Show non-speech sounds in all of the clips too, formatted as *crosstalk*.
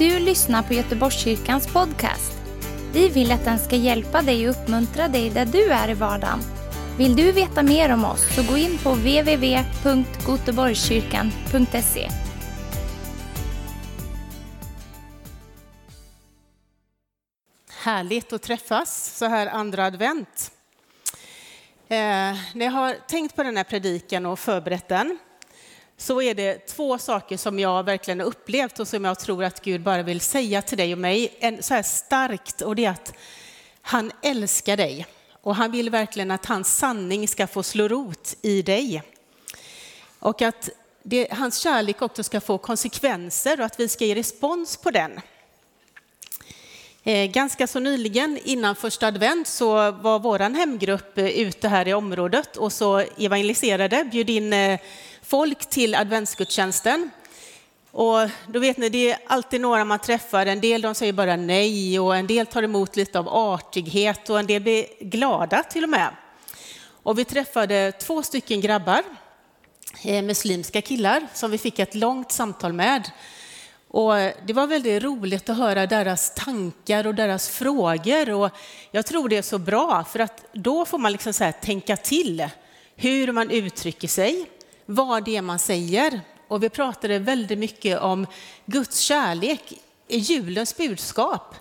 du lyssnar på Göteborgskyrkans podcast. Vi vill att den ska hjälpa dig och uppmuntra dig där du är i vardagen. Vill du veta mer om oss så gå in på www.goteborgskyrkan.se. Härligt att träffas så här andra advent. Eh, när jag har tänkt på den här predikan och förberett den så är det två saker som jag verkligen har upplevt och som jag tror att Gud bara vill säga till dig och mig en, så här starkt och det är att han älskar dig och han vill verkligen att hans sanning ska få slå rot i dig. Och att det, hans kärlek också ska få konsekvenser och att vi ska ge respons på den. Eh, ganska så nyligen, innan första advent, så var vår hemgrupp eh, ute här i området och så evangeliserade, bjöd in eh, folk till adventsgudstjänsten. Och då vet ni, det är alltid några man träffar, en del de säger bara nej och en del tar emot lite av artighet och en del blir glada till och med. Och vi träffade två stycken grabbar, eh, muslimska killar, som vi fick ett långt samtal med. Och det var väldigt roligt att höra deras tankar och deras frågor. Och jag tror det är så bra, för att då får man liksom så tänka till hur man uttrycker sig, vad det är man säger. Och vi pratade väldigt mycket om Guds kärlek i julens budskap.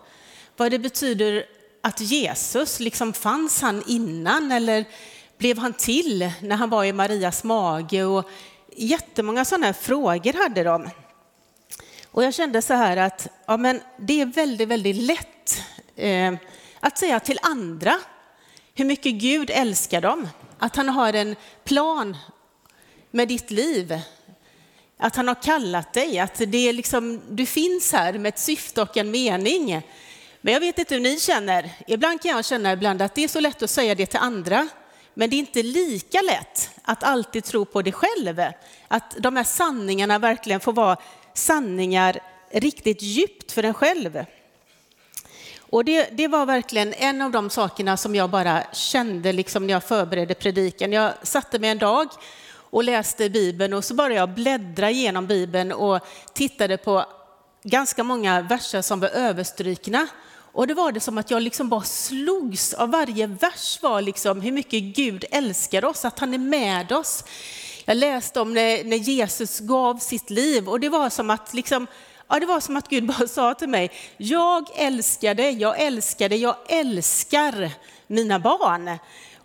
Vad det betyder att Jesus, liksom fanns han innan eller blev han till när han var i Marias mage? Och jättemånga sådana här frågor hade de. Och jag kände så här att ja, men det är väldigt, väldigt lätt eh, att säga till andra hur mycket Gud älskar dem. Att han har en plan med ditt liv. Att han har kallat dig, att det är liksom, du finns här med ett syfte och en mening. Men jag vet inte hur ni känner. Ibland kan jag känna ibland att det är så lätt att säga det till andra. Men det är inte lika lätt att alltid tro på det själv. Att de här sanningarna verkligen får vara sanningar riktigt djupt för en själv. Och det, det, var verkligen en av de sakerna som jag bara kände liksom när jag förberedde predikan. Jag satte mig en dag och läste Bibeln och så började jag bläddra igenom Bibeln och tittade på ganska många verser som var överstrykna. Och det var det som att jag liksom bara slogs av varje vers var liksom hur mycket Gud älskar oss, att han är med oss. Jag läste om när, när Jesus gav sitt liv och det var som att liksom, ja, det var som att Gud bara sa till mig, jag älskar dig, jag älskar dig, jag älskar mina barn.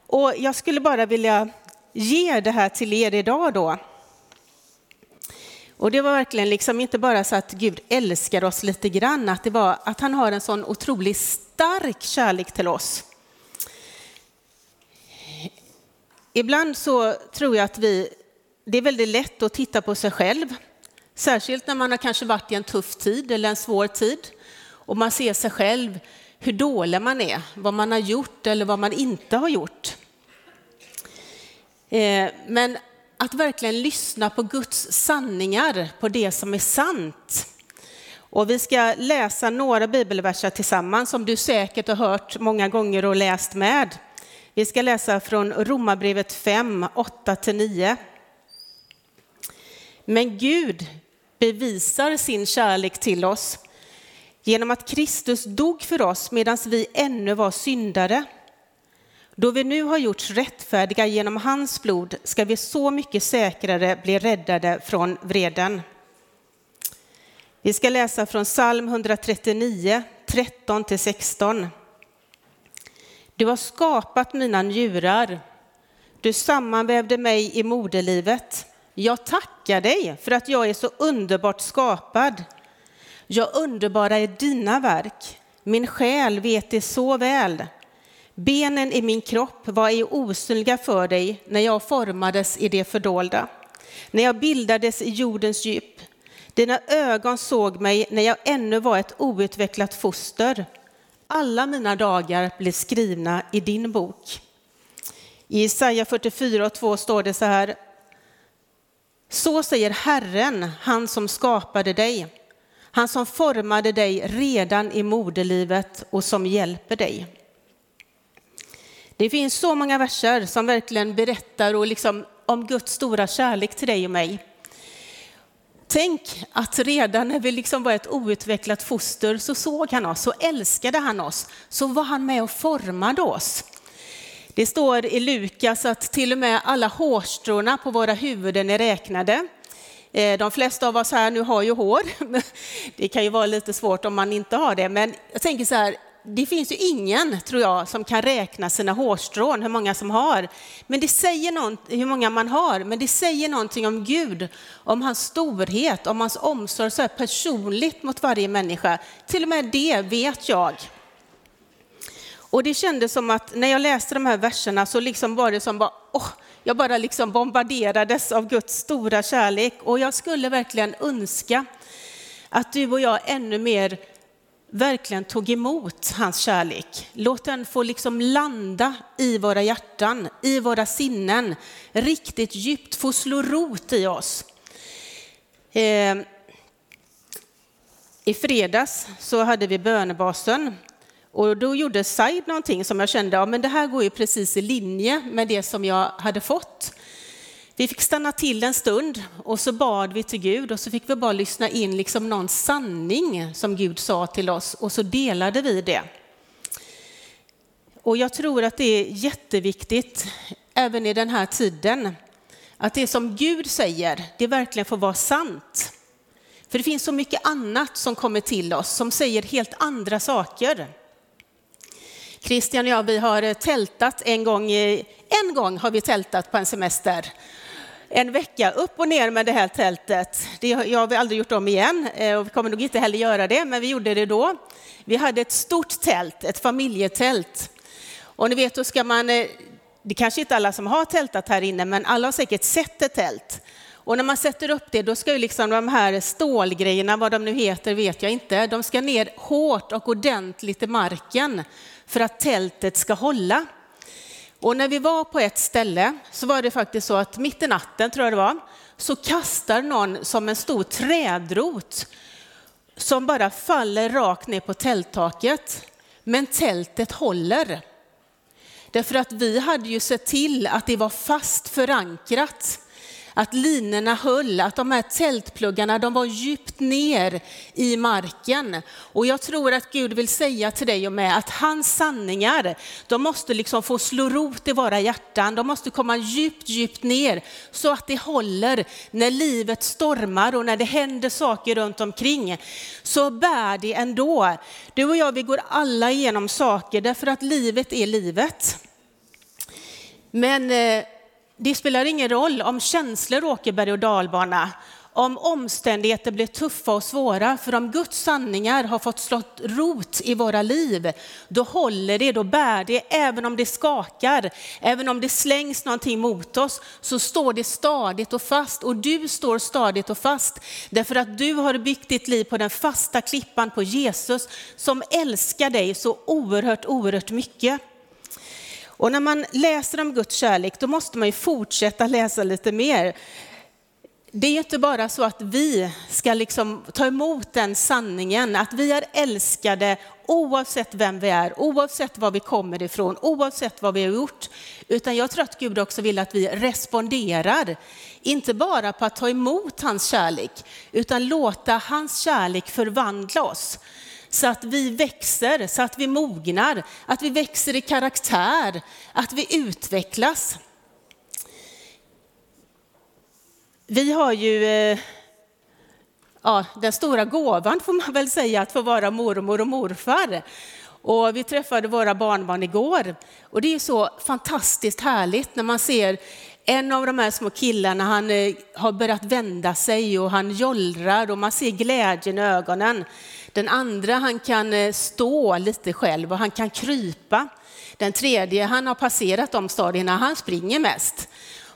Och jag skulle bara vilja ger det här till er idag då. Och det var verkligen liksom inte bara så att Gud älskar oss lite grann, att det var att han har en sån otroligt stark kärlek till oss. Ibland så tror jag att vi det är väldigt lätt att titta på sig själv, särskilt när man har kanske varit i en tuff tid eller en svår tid och man ser sig själv, hur dålig man är, vad man har gjort eller vad man inte har gjort. Eh, men att verkligen lyssna på Guds sanningar, på det som är sant. Och vi ska läsa några bibelverser tillsammans som du säkert har hört många gånger och läst med. Vi ska läsa från Romarbrevet 5, 8-9. Men Gud bevisar sin kärlek till oss genom att Kristus dog för oss medan vi ännu var syndare. Då vi nu har gjorts rättfärdiga genom hans blod ska vi så mycket säkrare bli räddade från vreden. Vi ska läsa från psalm 139, 13-16. Du har skapat mina njurar. Du sammanvävde mig i moderlivet. Jag tackar dig för att jag är så underbart skapad. Jag underbara är dina verk. Min själ vet det så väl. Benen i min kropp var ej osynliga för dig när jag formades i det fördolda, när jag bildades i jordens djup. Dina ögon såg mig när jag ännu var ett outvecklat foster. Alla mina dagar blev skrivna i din bok. I Jesaja 44 och 2 står det så här. Så säger Herren, han som skapade dig, han som formade dig redan i moderlivet och som hjälper dig. Det finns så många verser som verkligen berättar och liksom om Guds stora kärlek till dig och mig. Tänk att redan när vi liksom var ett outvecklat foster så såg han oss, så älskade han oss, så var han med och formade oss. Det står i Lukas att till och med alla hårstråna på våra huvuden är räknade. Eh, de flesta av oss här nu har ju hår. *laughs* Det kan ju vara lite svårt om man inte har det, men jag tänker så här, det finns ju ingen, tror jag, som kan räkna sina hårstrån, hur många som har. Men det säger något, hur många man har, men det säger någonting om Gud, om hans storhet, om hans omsorg så här personligt mot varje människa. Till och med det vet jag. Och det kändes som att när jag läste de här verserna så liksom var det som bara, åh, jag bara liksom bombarderades av Guds stora kärlek och jag skulle verkligen önska att du och jag ännu mer verkligen tog emot hans kärlek. Låt den få liksom landa i våra hjärtan, i våra sinnen, riktigt djupt få slå rot i oss. Eh, I fredags så hade vi bönebasen och då gjorde Said någonting som jag kände, ja men det här går ju precis i linje med det som jag hade fått. Vi fick stanna till en stund och så bad vi till Gud och så fick vi bara lyssna in liksom någon sanning som Gud sa till oss och så delade vi det. Och jag tror att det är jätteviktigt även i den här tiden att det som Gud säger, det verkligen får vara sant. För det finns så mycket annat som kommer till oss som säger helt andra saker. Christian och jag, vi har tältat en gång, en gång har vi tältat på en semester en vecka upp och ner med det här tältet. Det har vi aldrig gjort om igen eh, och vi kommer nog inte heller göra det, men vi gjorde det då. Vi hade ett stort tält, ett familjetält. Och ni vet, då ska man, eh, det kanske inte alla som har tältat här inne, men alla har säkert sett ett tält. Och när man sätter upp det, då ska ju liksom de här stålgrejerna, vad de nu heter vet jag inte, de ska ner hårt och ordentligt i marken för att tältet ska hålla. Och när vi var på ett ställe så var det faktiskt så att mitt i natten, tror jag det var, så kastar någon som en stor trädrot som bara faller rakt ner på tälttaket. Men tältet håller. Därför att vi hade ju sett till att det var fast förankrat att linorna höll, att de här tältpluggarna de var djupt ner i marken. Och jag tror att Gud vill säga till dig och mig att hans sanningar, de måste liksom få slå rot i våra hjärtan, de måste komma djupt, djupt ner så att det håller när livet stormar och när det händer saker runt omkring. Så bär det ändå. Du och jag, vi går alla igenom saker därför att livet är livet. Men eh, det spelar ingen roll om känslor åker berg och dalbana, om omständigheter blir tuffa och svåra, för om Guds sanningar har fått slått rot i våra liv, då håller det, då bär det, även om det skakar, även om det slängs någonting mot oss, så står det stadigt och fast. Och du står stadigt och fast, därför att du har byggt ditt liv på den fasta klippan på Jesus, som älskar dig så oerhört, oerhört mycket. Och när man läser om Guds kärlek, då måste man ju fortsätta läsa lite mer. Det är inte bara så att vi ska liksom ta emot den sanningen, att vi är älskade oavsett vem vi är, oavsett var vi kommer ifrån, oavsett vad vi har gjort. Utan jag tror att Gud också vill att vi responderar, inte bara på att ta emot hans kärlek, utan låta hans kärlek förvandla oss så att vi växer, så att vi mognar, att vi växer i karaktär, att vi utvecklas. Vi har ju eh, ja, den stora gåvan, får man väl säga, att få vara mormor och morfar. Och vi träffade våra barnbarn igår. Och det är så fantastiskt härligt när man ser en av de här små killarna, han eh, har börjat vända sig och han jollrar och man ser glädjen i ögonen. Den andra, han kan eh, stå lite själv och han kan krypa. Den tredje, han har passerat de stadierna, han springer mest.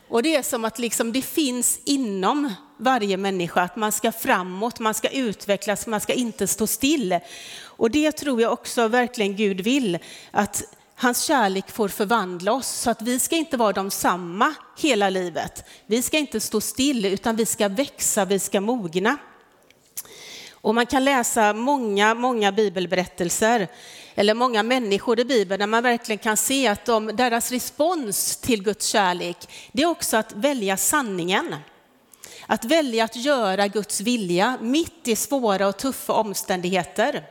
Och det är som att liksom det finns inom varje människa att man ska framåt, man ska utvecklas, man ska inte stå still. Och det tror jag också verkligen Gud vill, att hans kärlek får förvandla oss så att vi ska inte vara de samma hela livet. Vi ska inte stå still utan vi ska växa, vi ska mogna. Och man kan läsa många, många bibelberättelser eller många människor i Bibeln där man verkligen kan se att de, deras respons till Guds kärlek, det är också att välja sanningen. Att välja att göra Guds vilja mitt i svåra och tuffa omständigheter.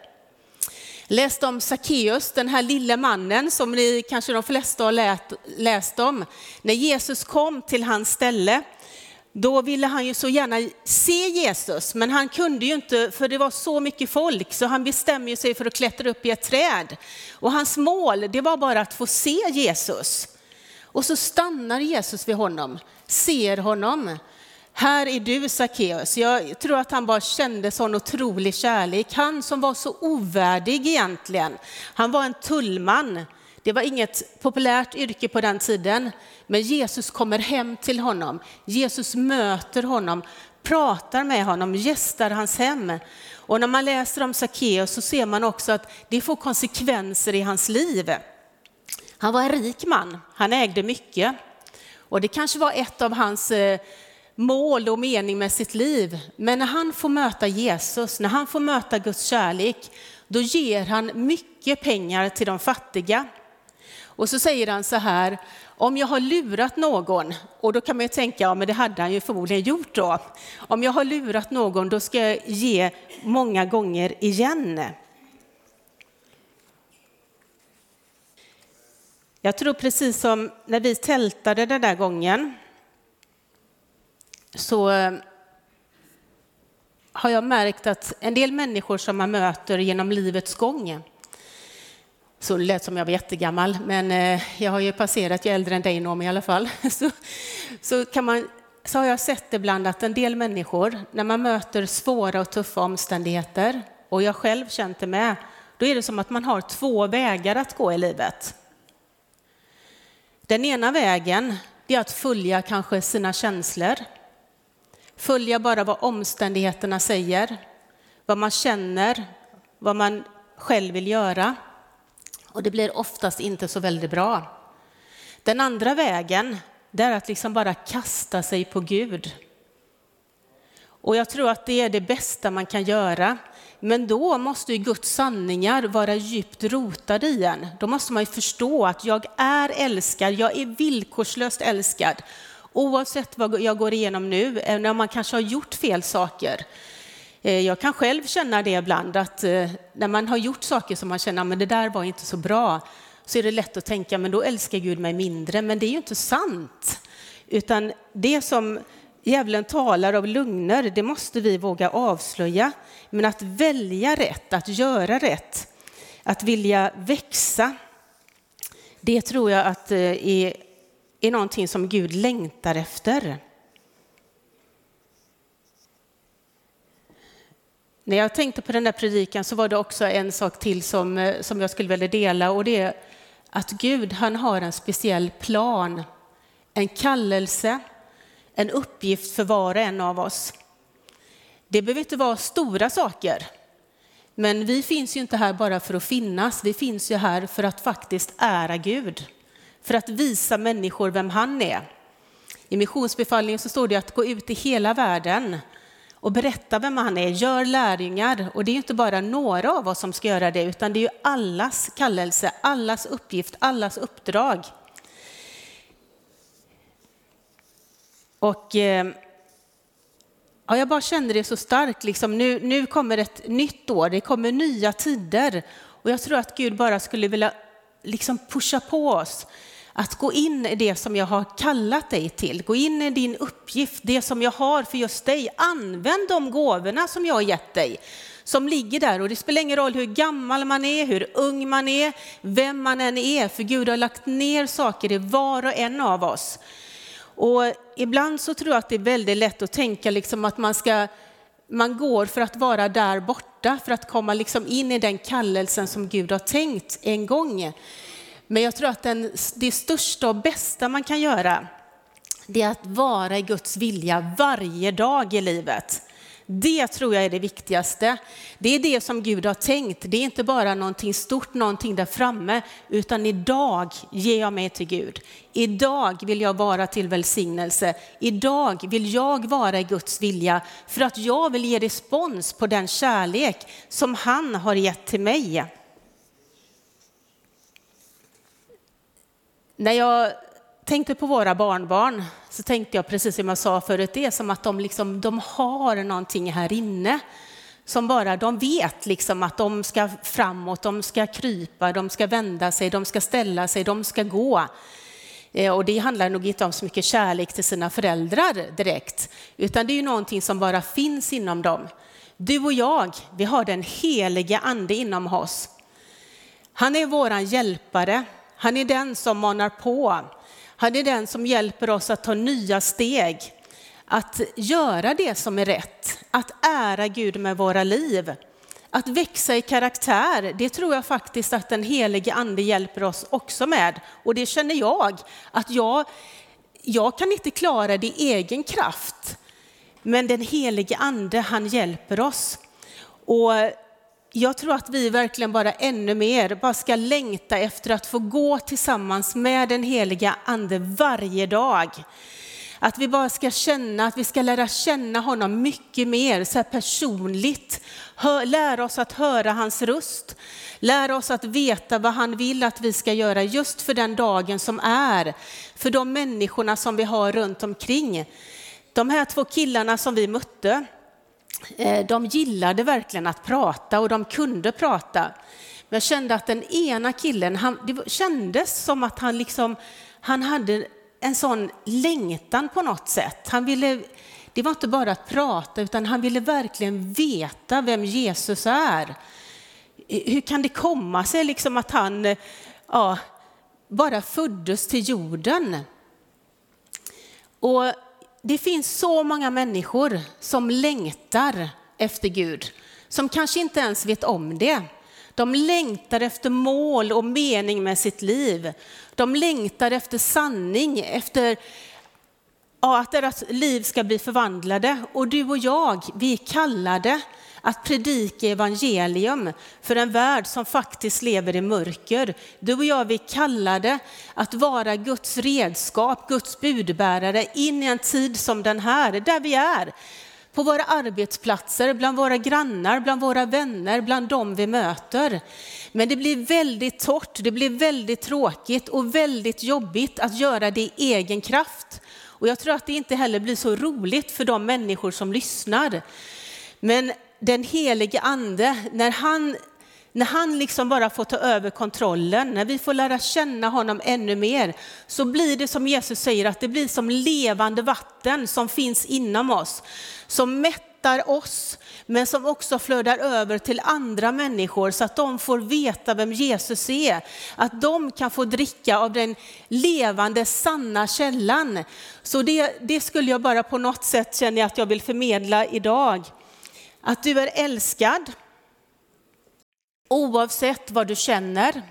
Läst om Sackeus, den här lille mannen som ni kanske de flesta har läst om. När Jesus kom till hans ställe då ville han ju så gärna se Jesus, men han kunde ju inte för det var så mycket folk så han bestämmer sig för att klättra upp i ett träd. Och hans mål det var bara att få se Jesus. Och så stannar Jesus vid honom, ser honom. Här är du Sackeus. Jag tror att han bara kände sån otrolig kärlek. Han som var så ovärdig egentligen. Han var en tullman. Det var inget populärt yrke på den tiden, men Jesus kommer hem till honom. Jesus möter honom, pratar med honom, gästar hans hem. Och när man läser om Sackeus så ser man också att det får konsekvenser i hans liv. Han var en rik man, han ägde mycket. Och det kanske var ett av hans eh, mål och mening med sitt liv. Men när han får möta Jesus, när han får möta Guds kärlek, då ger han mycket pengar till de fattiga. Och så säger han så här, om jag har lurat någon, och då kan man ju tänka, ja men det hade han ju förmodligen gjort då. Om jag har lurat någon, då ska jag ge många gånger igen. Jag tror precis som när vi tältade den där gången, så eh, har jag märkt att en del människor som man möter genom livets gång, så det lät som jag var jättegammal, men eh, jag har ju passerat, jag är äldre än dig Noomi, i alla fall, *laughs* så, så, kan man, så har jag sett ibland att en del människor, när man möter svåra och tuffa omständigheter, och jag själv känt det med, då är det som att man har två vägar att gå i livet. Den ena vägen är att följa kanske sina känslor, följa bara vad omständigheterna säger, vad man känner, vad man själv vill göra. Och det blir oftast inte så väldigt bra. Den andra vägen, det är att liksom bara kasta sig på Gud. Och jag tror att det är det bästa man kan göra. Men då måste ju Guds sanningar vara djupt rotade i en. Då måste man ju förstå att jag är älskad, jag är villkorslöst älskad. Oavsett vad jag går igenom nu, när man kanske har gjort fel saker. Eh, jag kan själv känna det ibland, att eh, när man har gjort saker som man känner, ah, men det där var inte så bra, så är det lätt att tänka, men då älskar Gud mig mindre. Men det är ju inte sant. Utan det som djävulen talar av lugner, det måste vi våga avslöja. Men att välja rätt, att göra rätt, att vilja växa, det tror jag att eh, är, är någonting som Gud längtar efter. När jag tänkte på den där predikan så var det också en sak till som, eh, som jag skulle vilja dela och det är att Gud han har en speciell plan, en kallelse, en uppgift för var och en av oss. Det behöver inte vara stora saker, men vi finns ju inte här bara för att finnas, vi finns ju här för att faktiskt ära Gud, för att visa människor vem han är. I missionsbefallningen så står det att gå ut i hela världen och berätta vem han är, gör lärjungar. Och det är inte bara några av oss som ska göra det, utan det är ju allas kallelse, allas uppgift, allas uppdrag. Och eh, ja, jag bara känner det så starkt, liksom, nu, nu kommer ett nytt år, det kommer nya tider. Och jag tror att Gud bara skulle vilja liksom pusha på oss att gå in i det som jag har kallat dig till, gå in i din uppgift, det som jag har för just dig. Använd de gåvorna som jag har gett dig, som ligger där. Och det spelar ingen roll hur gammal man är, hur ung man är, vem man än är, för Gud har lagt ner saker i var och en av oss. Och ibland så tror jag att det är väldigt lätt att tänka liksom att man ska man går för att vara där borta, för att komma liksom in i den kallelsen som Gud har tänkt en gång. Men jag tror att den, det största och bästa man kan göra, det är att vara i Guds vilja varje dag i livet. Det tror jag är det viktigaste. Det är det som Gud har tänkt. Det är inte bara någonting stort, någonting där framme, utan idag ger jag mig till Gud. Idag vill jag vara till välsignelse. Idag vill jag vara i Guds vilja för att jag vill ge respons på den kärlek som han har gett till mig. När jag tänkte på våra barnbarn så tänkte jag precis som jag sa förut, det är som att de, liksom, de har någonting här inne som bara de vet liksom att de ska framåt, de ska krypa, de ska vända sig, de ska ställa sig, de ska gå. Eh, och det handlar nog inte om så mycket kärlek till sina föräldrar direkt, utan det är ju någonting som bara finns inom dem. Du och jag, vi har den heliga ande inom oss. Han är våran hjälpare, han är den som manar på, han är den som hjälper oss att ta nya steg, att göra det som är rätt, att ära Gud med våra liv. Att växa i karaktär, det tror jag faktiskt att den helige ande hjälper oss också med. Och det känner jag, att jag, jag kan inte klara det i egen kraft. Men den helige ande, han hjälper oss. Och jag tror att vi verkligen bara ännu mer bara ska längta efter att få gå tillsammans med den heliga ande varje dag. Att vi bara ska känna, att vi ska lära känna honom mycket mer så här personligt. Hör, lära oss att höra hans röst. Lära oss att veta vad han vill att vi ska göra just för den dagen som är. För de människorna som vi har runt omkring. De här två killarna som vi mötte, Eh, de gillade verkligen att prata och de kunde prata. Men jag kände att den ena killen, han, det kändes som att han, liksom, han hade en sån längtan på något sätt. Han ville, det var inte bara att prata, utan han ville verkligen veta vem Jesus är. Eh, hur kan det komma sig liksom att han eh, ja, bara föddes till jorden? Och det finns så många människor som längtar efter Gud, som kanske inte ens vet om det. De längtar efter mål och mening med sitt liv. De längtar efter sanning, efter ja, att deras liv ska bli förvandlade. Och du och jag, vi är kallade att predika evangelium för en värld som faktiskt lever i mörker. Du och jag, vi är kallade att vara Guds redskap, Guds budbärare in i en tid som den här, där vi är på våra arbetsplatser, bland våra grannar, bland våra vänner, bland dem vi möter. Men det blir väldigt torrt, det blir väldigt tråkigt och väldigt jobbigt att göra det i egen kraft. Och jag tror att det inte heller blir så roligt för de människor som lyssnar. Men den helige ande, när han, när han liksom bara får ta över kontrollen, när vi får lära känna honom ännu mer, så blir det som Jesus säger, att det blir som levande vatten som finns inom oss som mättar oss, men som också flödar över till andra människor så att de får veta vem Jesus är. Att de kan få dricka av den levande, sanna källan. Så det, det skulle jag bara på något sätt känna att jag vill förmedla idag. Att du är älskad, oavsett vad du känner.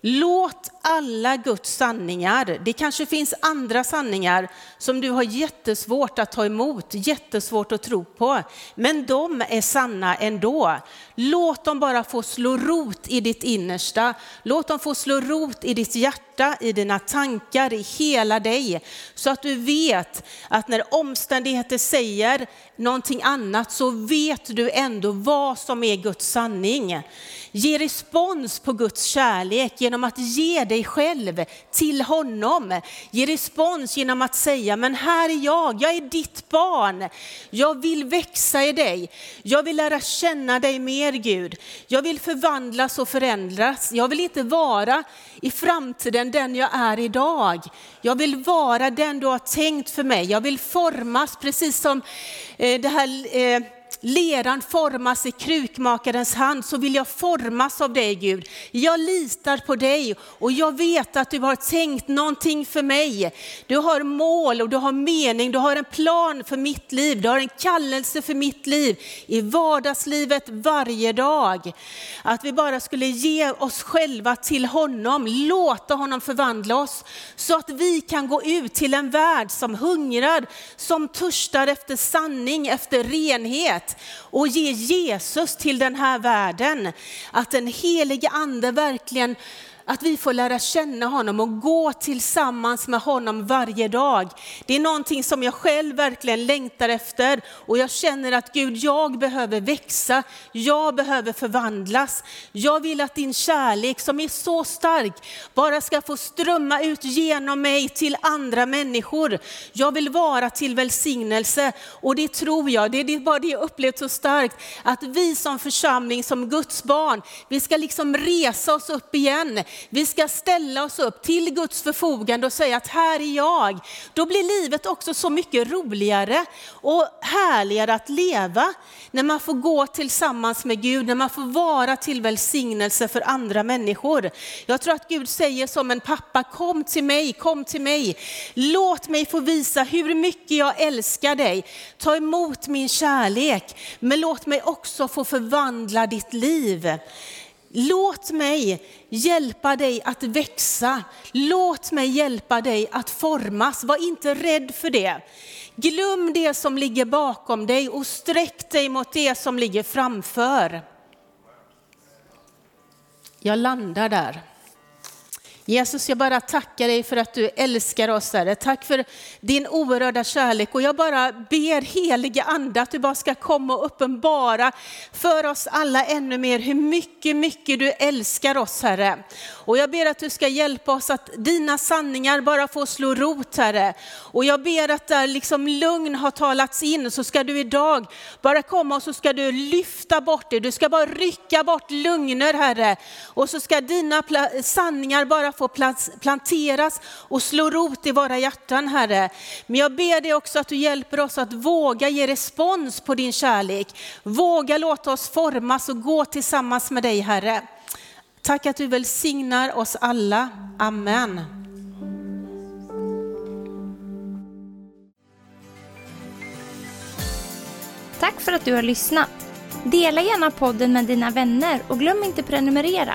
Låt alla Guds sanningar, det kanske finns andra sanningar som du har jättesvårt att ta emot, jättesvårt att tro på, men de är sanna ändå. Låt dem bara få slå rot i ditt innersta, låt dem få slå rot i ditt hjärta, i dina tankar, i hela dig, så att du vet att när omständigheter säger någonting annat så vet du ändå vad som är Guds sanning. Ge respons på Guds kärlek genom att ge dig dig själv till honom. Ge respons genom att säga, men här är jag, jag är ditt barn. Jag vill växa i dig. Jag vill lära känna dig mer Gud. Jag vill förvandlas och förändras. Jag vill inte vara i framtiden den jag är idag. Jag vill vara den du har tänkt för mig. Jag vill formas precis som eh, det här eh, leran formas i krukmakarens hand så vill jag formas av dig Gud. Jag litar på dig och jag vet att du har tänkt någonting för mig. Du har mål och du har mening, du har en plan för mitt liv, du har en kallelse för mitt liv i vardagslivet varje dag. Att vi bara skulle ge oss själva till honom, låta honom förvandla oss så att vi kan gå ut till en värld som hungrar, som törstar efter sanning, efter renhet och ge Jesus till den här världen. Att den helige ande verkligen att vi får lära känna honom och gå tillsammans med honom varje dag. Det är någonting som jag själv verkligen längtar efter och jag känner att Gud, jag behöver växa, jag behöver förvandlas. Jag vill att din kärlek som är så stark bara ska få strömma ut genom mig till andra människor. Jag vill vara till välsignelse och det tror jag, det är bara det jag upplevt så starkt, att vi som församling, som Guds barn, vi ska liksom resa oss upp igen. Vi ska ställa oss upp till Guds förfogande och säga att här är jag. Då blir livet också så mycket roligare och härligare att leva när man får gå tillsammans med Gud, när man får vara till välsignelse för andra människor. Jag tror att Gud säger som en pappa, kom till mig, kom till mig. Låt mig få visa hur mycket jag älskar dig. Ta emot min kärlek, men låt mig också få förvandla ditt liv. Låt mig hjälpa dig att växa. Låt mig hjälpa dig att formas. Var inte rädd för det. Glöm det som ligger bakom dig och sträck dig mot det som ligger framför. Jag landar där. Jesus, jag bara tackar dig för att du älskar oss, Herre. Tack för din oerhörda kärlek och jag bara ber heliga Ande att du bara ska komma och uppenbara för oss alla ännu mer hur mycket, mycket du älskar oss, Herre. Och jag ber att du ska hjälpa oss att dina sanningar bara får slå rot, Herre. Och jag ber att där liksom lugn har talats in så ska du idag bara komma och så ska du lyfta bort det. Du ska bara rycka bort lugner, Herre. Och så ska dina sanningar bara får planteras och slå rot i våra hjärtan, Herre. Men jag ber dig också att du hjälper oss att våga ge respons på din kärlek. Våga låta oss formas och gå tillsammans med dig, Herre. Tack att du välsignar oss alla. Amen. Tack för att du har lyssnat. Dela gärna podden med dina vänner och glöm inte prenumerera.